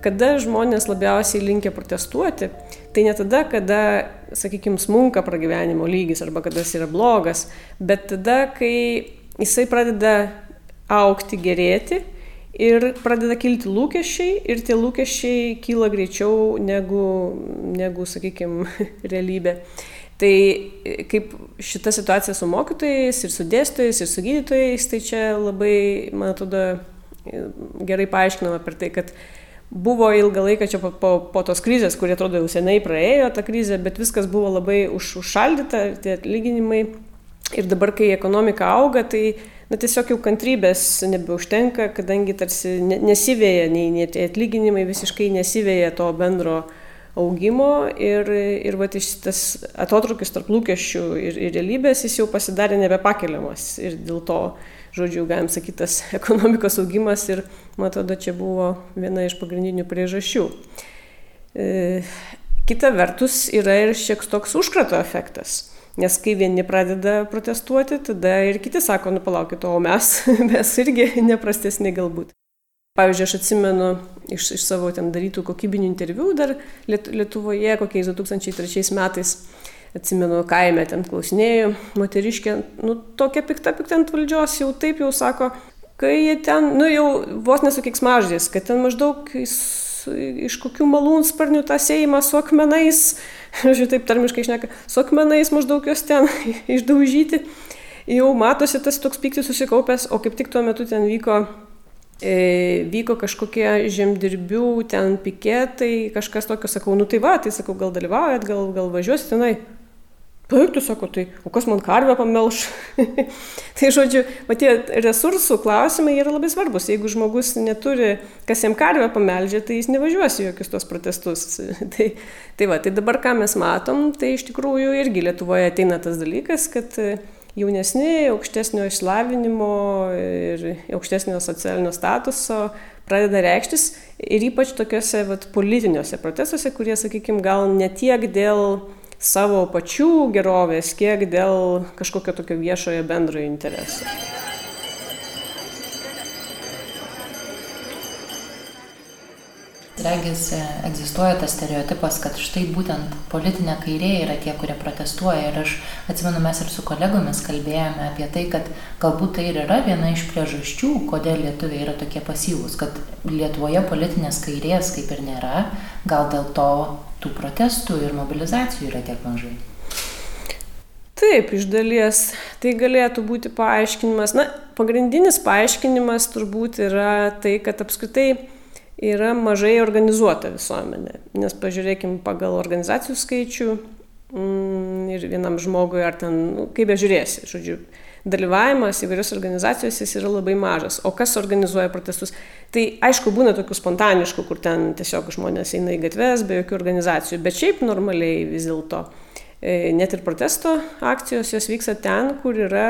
Kada žmonės labiausiai linkia protestuoti, tai ne tada, kada, sakykime, smunka pragyvenimo lygis arba kada jis yra blogas, bet tada, kai jisai pradeda aukti, gerėti ir pradeda kilti lūkesčiai ir tie lūkesčiai kyla greičiau negu, negu sakykime, realybė. Tai kaip šita situacija su mokytojais ir su dėstytojais ir su gydytojais, tai čia labai, man atrodo, gerai paaiškinama per tai, kad buvo ilgą laiką čia po, po, po tos krizės, kurie atrodo jau seniai praėjo tą krizę, bet viskas buvo labai už, užšaldyta, tie atlyginimai. Ir dabar, kai ekonomika auga, tai na, tiesiog jau kantrybės nebeužtenka, kadangi tarsi nesivėja, nei, nei atlyginimai visiškai nesivėja to bendro augimo ir, ir va, tas atotrukis tarp lūkesčių ir, ir realybės jis jau pasidarė nebepakeliamas. Ir dėl to žodžiu, galim sakyti, tas ekonomikos augimas ir, man atrodo, čia buvo viena iš pagrindinių priežasčių. E, kita vertus yra ir šiek toks užkrato efektas. Nes kai vieni pradeda protestuoti, tada ir kiti sako, nu palaukit, o mes, mes irgi neprastesni galbūt. Pavyzdžiui, aš atsimenu iš, iš savo ten darytų kokybinių interviu dar Lietuvoje kokiais 2003 metais atsimenu, kaime ten klausinėjau, moteriškė, nu tokia pikta pikta ant valdžios, jau taip jau sako, kai jie ten, nu jau vos nesukiks maždės, kad ten maždaug iš kokių malūnsparnių tą seimą su akmenais, žiūrėjau, taip tarmiškai išneka, su akmenais maždaug jos ten išdaužyti. Jau matosi tas toks piktis susikaupęs, o kaip tik tuo metu ten vyko e, vyko kažkokie žemdirbių ten piketai, kažkas tokio, sakau, nu tai va, tai sakau, gal dalyvaujat, gal, gal važiuosit tenai. Taip, tu sako, tai o kas man karvę pamelš? tai žodžiu, va tie resursų klausimai yra labai svarbus. Jeigu žmogus neturi, kas jam karvę pameldžia, tai jis nevažiuos į jokius tos protestus. tai, tai va, tai dabar ką mes matom, tai iš tikrųjų irgi Lietuvoje ateina tas dalykas, kad jaunesni, aukštesnio išlavinimo ir aukštesnio socialinio statuso pradeda reikštis ir ypač tokiuose vat, politiniuose procesuose, kurie, sakykime, gal ne tiek dėl savo pačių gerovės, kiek dėl kažkokio tokio viešojo bendrojo intereso. Regis egzistuoja tas stereotipas, kad štai būtent politinė kairė yra tie, kurie protestuoja. Ir aš atsimenu, mes ir su kolegomis kalbėjome apie tai, kad galbūt tai ir yra viena iš priežasčių, kodėl lietuviai yra tokie pasyvūs, kad Lietuvoje politinės kairės kaip ir nėra, gal dėl to tų protestų ir mobilizacijų yra tiek mažai. Taip, iš dalies tai galėtų būti paaiškinimas. Na, pagrindinis paaiškinimas turbūt yra tai, kad apskritai yra mažai organizuota visuomenė. Nes pažiūrėkim pagal organizacijų skaičių mm, ir vienam žmogui, ar ten, nu, kaip bežiūrėsi, žodžiu, dalyvavimas įvairios organizacijos jis yra labai mažas. O kas organizuoja protestus? Tai aišku, būna tokių spontaniškų, kur ten tiesiog žmonės eina į gatves be jokių organizacijų, bet šiaip normaliai vis dėlto E, net ir protesto akcijos jos vyksta ten, kur yra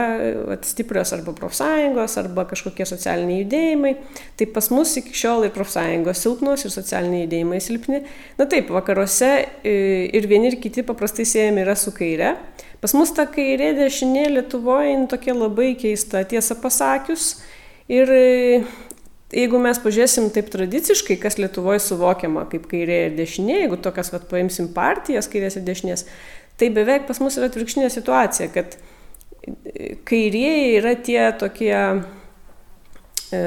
at, stiprios arba profsąjungos, arba kažkokie socialiniai judėjimai. Tai pas mus iki šiol ir profsąjungos silpnos, ir socialiniai judėjimai silpni. Na taip, vakaruose e, ir vieni ir kiti paprastai siejami yra su kaire. Pas mus ta kairė dešinė Lietuvoje tokia labai keista, tiesą pasakius. Ir e, jeigu mes pažiūrėsim taip tradiciškai, kas Lietuvoje suvokiama kaip kairė ir dešinė, jeigu tokias, vad, paimsim partijas kairės ir dešinės, tai beveik pas mus yra atvirkštinė situacija, kad kairieji yra tie tokie, e,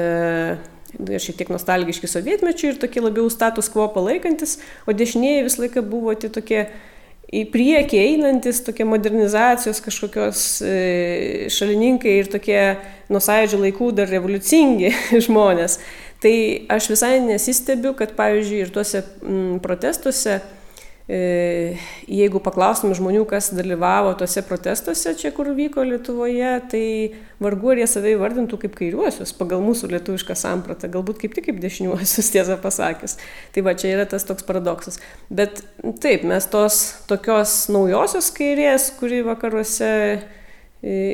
šiek tiek nostalgiški sovietmečiai ir tokie labiau status quo palaikantis, o dešinieji visą laiką buvo tie tokie į priekį einantis, tokie modernizacijos kažkokios e, šalininkai ir tokie nuo sąjūdžio laikų dar revoliucingi žmonės. Tai aš visai nesistebiu, kad pavyzdžiui ir tuose protestuose jeigu paklaustum žmonių, kas dalyvavo tuose protestuose čia, kur vyko Lietuvoje, tai vargu ar jie save įvardintų kaip kairiuosius pagal mūsų lietuvišką sampratą, galbūt kaip tik kaip dešiniuosius, tiesą pasakius. Tai va čia yra tas toks paradoksas. Bet taip, mes tos tokios naujosios kairės, kuri vakaruose e,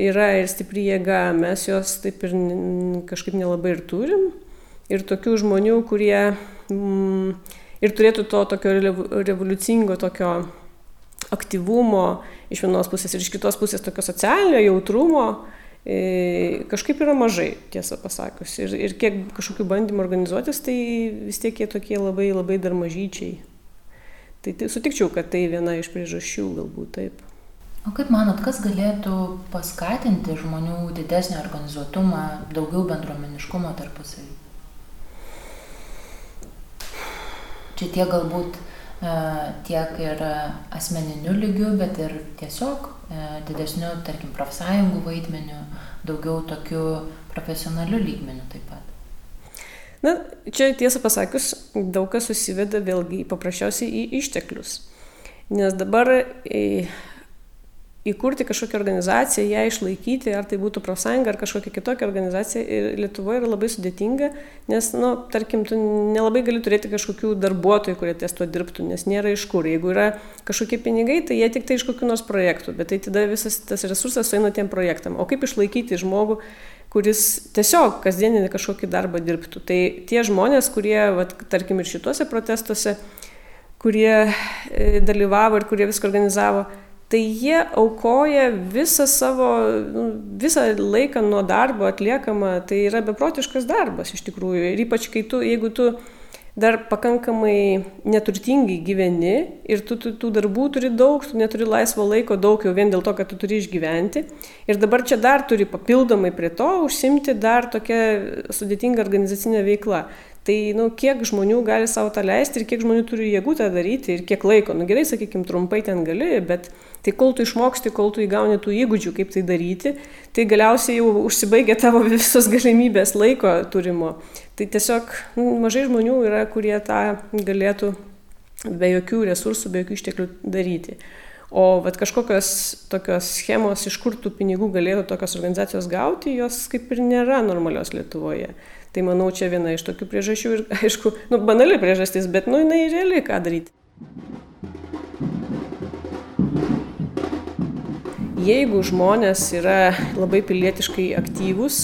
yra ir stipri jėga, mes jos taip ir kažkaip nelabai ir turim. Ir tokių žmonių, kurie... Mm, ir turėtų to tokio revoliucingo tokio aktyvumo iš vienos pusės ir iš kitos pusės tokio socialinio jautrumo e, kažkaip yra mažai, tiesą pasakius. Ir, ir kiek kažkokių bandymų organizuotis, tai vis tiek jie tokie labai, labai dar mažyčiai. Tai, tai sutikčiau, kad tai viena iš priežasčių galbūt taip. O kaip manot, kas galėtų paskatinti žmonių didesnį organizuotumą, daugiau bendruomeniškumo tarpusavį? Čia tiek galbūt e, tiek ir asmeniniu lygiu, bet ir tiesiog e, didesniu, tarkim, profsąjungų vaidmeniu, daugiau tokiu profesionaliu lygmeniu taip pat. Na, čia tiesą pasakius, daug kas susiveda vėlgi paprasčiausiai į išteklius. Nes dabar įkurti kažkokią organizaciją, ją išlaikyti, ar tai būtų profsąjunga, ar kažkokia kitokia organizacija, Lietuvoje yra labai sudėtinga, nes, na, nu, tarkim, tu nelabai gali turėti kažkokių darbuotojų, kurie ties to dirbtų, nes nėra iš kur. Jeigu yra kažkokie pinigai, tai jie tik tai iš kokių nors projektų, bet tai tada visas tas resursas sueina tiem projektam. O kaip išlaikyti žmogų, kuris tiesiog kasdieninį kažkokį darbą dirbtų. Tai tie žmonės, kurie, vat, tarkim, ir šituose protestuose, kurie e, dalyvavo ir kurie viską organizavo, tai jie aukoja visą savo, nu, visą laiką nuo darbo atliekamą, tai yra beprotiškas darbas iš tikrųjų. Ir ypač kai tu, jeigu tu dar pakankamai neturtingai gyveni ir tu, tu tų darbų turi daug, tu neturi laisvo laiko daug jau vien dėl to, kad tu turi išgyventi. Ir dabar čia dar turi papildomai prie to užsimti dar tokią sudėtingą organizacinę veiklą. Tai, nu, kiek žmonių gali savo tą leisti ir kiek žmonių turi jėgų tą daryti ir kiek laiko. Nu, gerai, sakykime, trumpai ten gali, bet tai kol tu išmoksti, kol tu įgauni tų įgūdžių, kaip tai daryti, tai galiausiai jau užsibaigia tavo visos galimybės laiko turimo. Tai tiesiog nu, mažai žmonių yra, kurie tą galėtų be jokių resursų, be jokių išteklių daryti. O vat, kažkokios tokios schemos, iš kur tų pinigų galėtų tokios organizacijos gauti, jos kaip ir nėra normalios Lietuvoje. Tai manau, čia viena iš tokių priežasčių ir, aišku, nu, banali priežastis, bet, nu, jinai realiai ką daryti. Jeigu žmonės yra labai pilietiškai aktyvūs,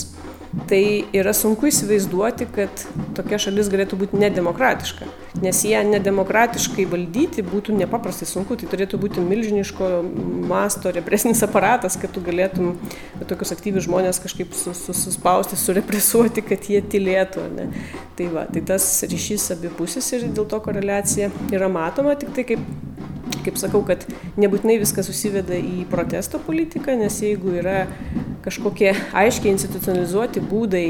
tai yra sunku įsivaizduoti, kad tokia šalis galėtų būti nedemokratiška. Nes ją nedemokratiškai valdyti būtų nepaprastai sunku, tai turėtų būti milžiniško masto represinis aparatas, kad tu galėtum tokius aktyvius žmonės kažkaip suspausti, surepresuoti, kad jie tylėtų. Ne? Tai, va, tai tas ryšys abipusis ir dėl to koreliacija yra matoma, tik tai kaip kaip sakau, kad nebūtinai viskas susiveda į protesto politiką, nes jeigu yra kažkokie aiškiai institucionalizuoti būdai,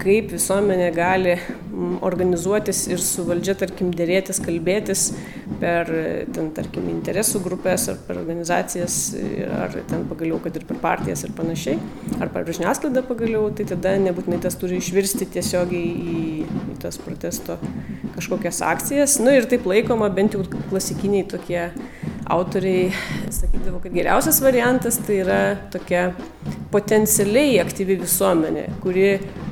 kaip visuomenė gali mm, organizuotis ir su valdžia, tarkim, dėrėtis, kalbėtis per, ten, tarkim, interesų grupės ar per organizacijas, ar ten pagaliau, kad ir per partijas ir panašiai, ar per žiniasklaidą pagaliau, tai tada nebūtinai tas turi išvirsti tiesiogiai į, į tas protesto kažkokias akcijas. Na nu, ir taip laikoma, bent jau klasikiniai tokie autoriai sakydavo, kad geriausias variantas tai yra tokia potencialiai aktyvi visuomenė, kuri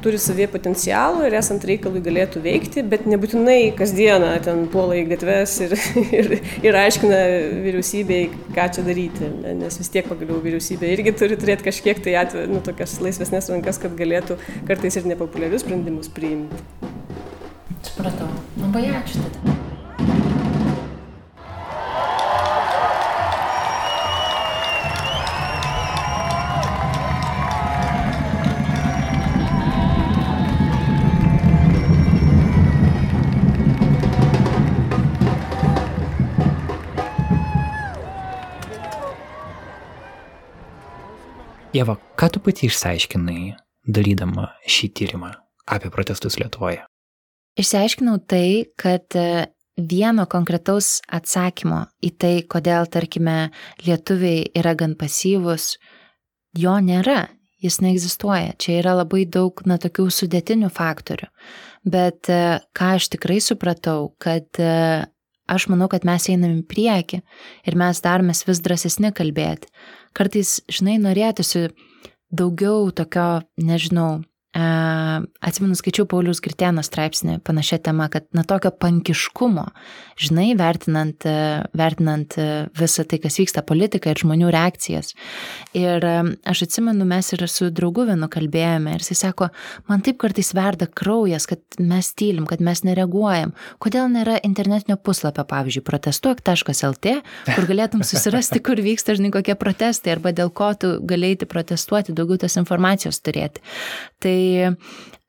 turi savie potencialų ir esant reikalui galėtų veikti, bet nebūtinai kasdieną ten puola į gatves ir, ir, ir aiškina vyriausybei, ką čia daryti, nes vis tiek pagaliau vyriausybė irgi turi turėti kažkiek tai atveju, nu, tokias laisvesnės rankas, kad galėtų kartais ir nepopuliarius sprendimus priimti. Supratau. Labai ačiū tada. Jeva, ką tu pati išsiaiškinai, darydama šį tyrimą apie protestus Lietuvoje? Išsiaiškinau tai, kad e, vieno konkretaus atsakymo į tai, kodėl, tarkime, lietuviai yra gan pasyvus, jo nėra, jis neegzistuoja. Čia yra labai daug, na, tokių sudėtinių faktorių. Bet e, ką aš tikrai supratau, kad e, aš manau, kad mes einam į priekį ir mes daromės vis drąsesni kalbėti. Kartais, žinai, norėtųsi daugiau tokio, nežinau, Atsimenu, skaičiau Paulius Gritėno straipsnį panašia tema, kad na tokio pankiškumo, žinai, vertinant, vertinant visą tai, kas vyksta politika ir žmonių reakcijas. Ir aš atsimenu, mes ir su draugu vienu kalbėjome ir jis sako, man taip kartais verda kraujas, kad mes tylim, kad mes nereaguojam. Kodėl nėra internetinio puslapio, pavyzdžiui, protestuok.lt, kur galėtum susirasti, kur vyksta, žinai, kokie protestai arba dėl ko tu galėjai protestuoti, daugiau tos informacijos turėti. Tai Tai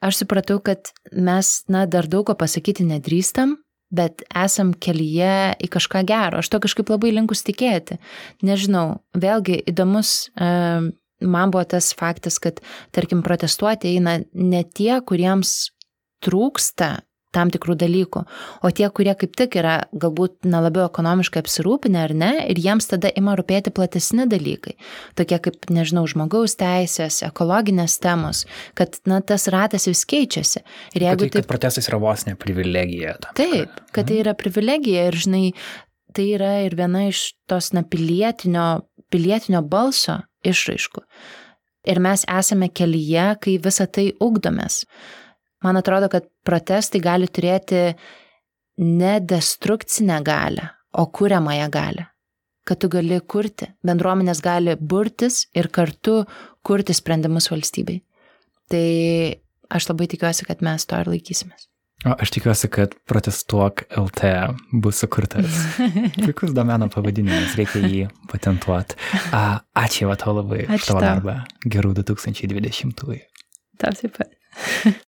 aš supratau, kad mes, na, dar daug ko pasakyti nedrįstam, bet esam kelyje į kažką gero. Aš to kažkaip labai linkus tikėti. Nežinau, vėlgi įdomus man buvo tas faktas, kad, tarkim, protestuoti eina ne tie, kuriems trūksta tam tikrų dalykų. O tie, kurie kaip tik yra galbūt nelabiau ekonomiškai apsirūpinę ar ne, ir jiems tada ima rūpėti platesni dalykai, tokie kaip, nežinau, žmogaus teisės, ekologinės temos, kad, na, tas ratas vis keičiasi. Ir jeigu tai, taip... Protestas yra vos ne privilegija. Tam, taip, kad tai yra privilegija ir, žinai, tai yra ir viena iš tos, na, pilietinio, pilietinio balso išraiškų. Ir mes esame kelyje, kai visą tai ugdomės. Man atrodo, kad protestai gali turėti ne destrukcinę galę, o kūriamąją galę. Kad tu gali kurti, bendruomenės gali burtis ir kartu kurti sprendimus valstybei. Tai aš labai tikiuosi, kad mes to ir laikysimės. O aš tikiuosi, kad protestuok LT bus sukurtas. Puikus domeno pavadinimas, reikia jį patentuoti. Ačiū va tau labai už tavo darbą. Gerų 2020-ųjų. Tau taip pat.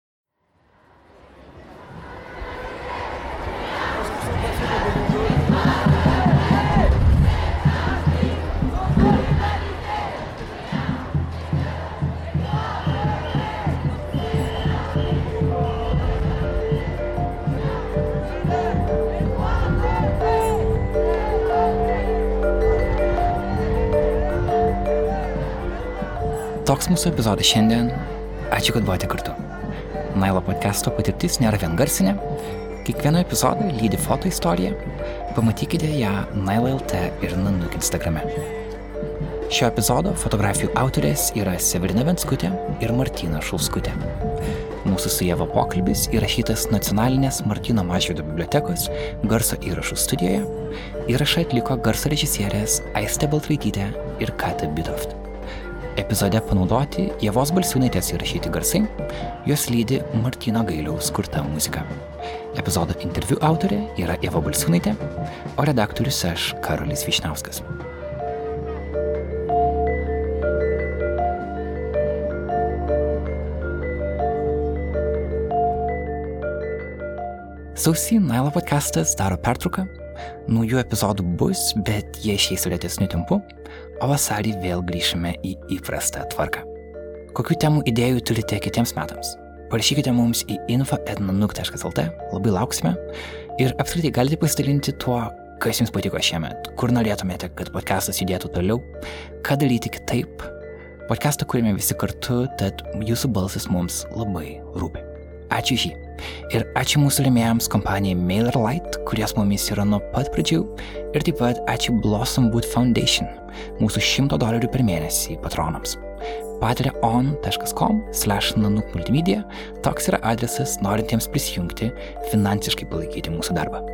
Toks mūsų epizodas šiandien. Ačiū, kad buvote kartu. Nailo podcast'o patirtis nėra vien garsinė. Kiekvieno epizodo lydi foto istorija. Pamatykite ją Nailo.lt ir Nanuk Instagrame. Šio epizodo fotografijų autorės yra Severina Venskutė ir Martina Šulskutė. Mūsų su Jėva pokalbis įrašytas nacionalinės Martino Mažvido bibliotekos garso įrašų studijoje. Įrašą atliko garso režisierės Aiste Baltraitytė ir Kata Bidoft. Epizode panaudoti Jėvos Balsiūnaitės įrašyti garsai, juos lydi Martino Gailiaus kurta muzika. Epizodo interviu autorė yra Jėva Balsiūnaitė, o redaktorius aš Karolis Višnauskas. Sausį Nailo podcastas daro pertrauką. Naujų epizodų bus, bet jie išeis lėtesniu tempu, o vasarį vėl grįšime į įprastą tvarką. Kokių temų idėjų turite kitiems metams? Parašykite mums į info.etnanuk.lt, labai lauksime ir apskritai galite pasidalinti tuo, kas jums patiko šiemet, kur norėtumėte, kad podcastas judėtų toliau, ką daryti kitaip. Podcastą kūrėme visi kartu, tad jūsų balsas mums labai rūpi. Ačiū žį. Ir ačiū mūsų rėmėjams kompanijai MailerLite, kuries mumis yra nuo pat pradžių. Ir taip pat ačiū Blossomwood Foundation, mūsų 100 dolerių per mėnesį patronams. patreon.com slash nanuk multimedia toks yra adresas norintiems prisijungti, finansiškai palaikyti mūsų darbą.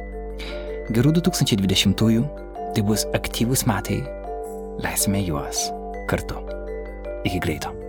Gerų 2020-ųjų, tai bus aktyvūs metai, leisime juos kartu. Iki greito.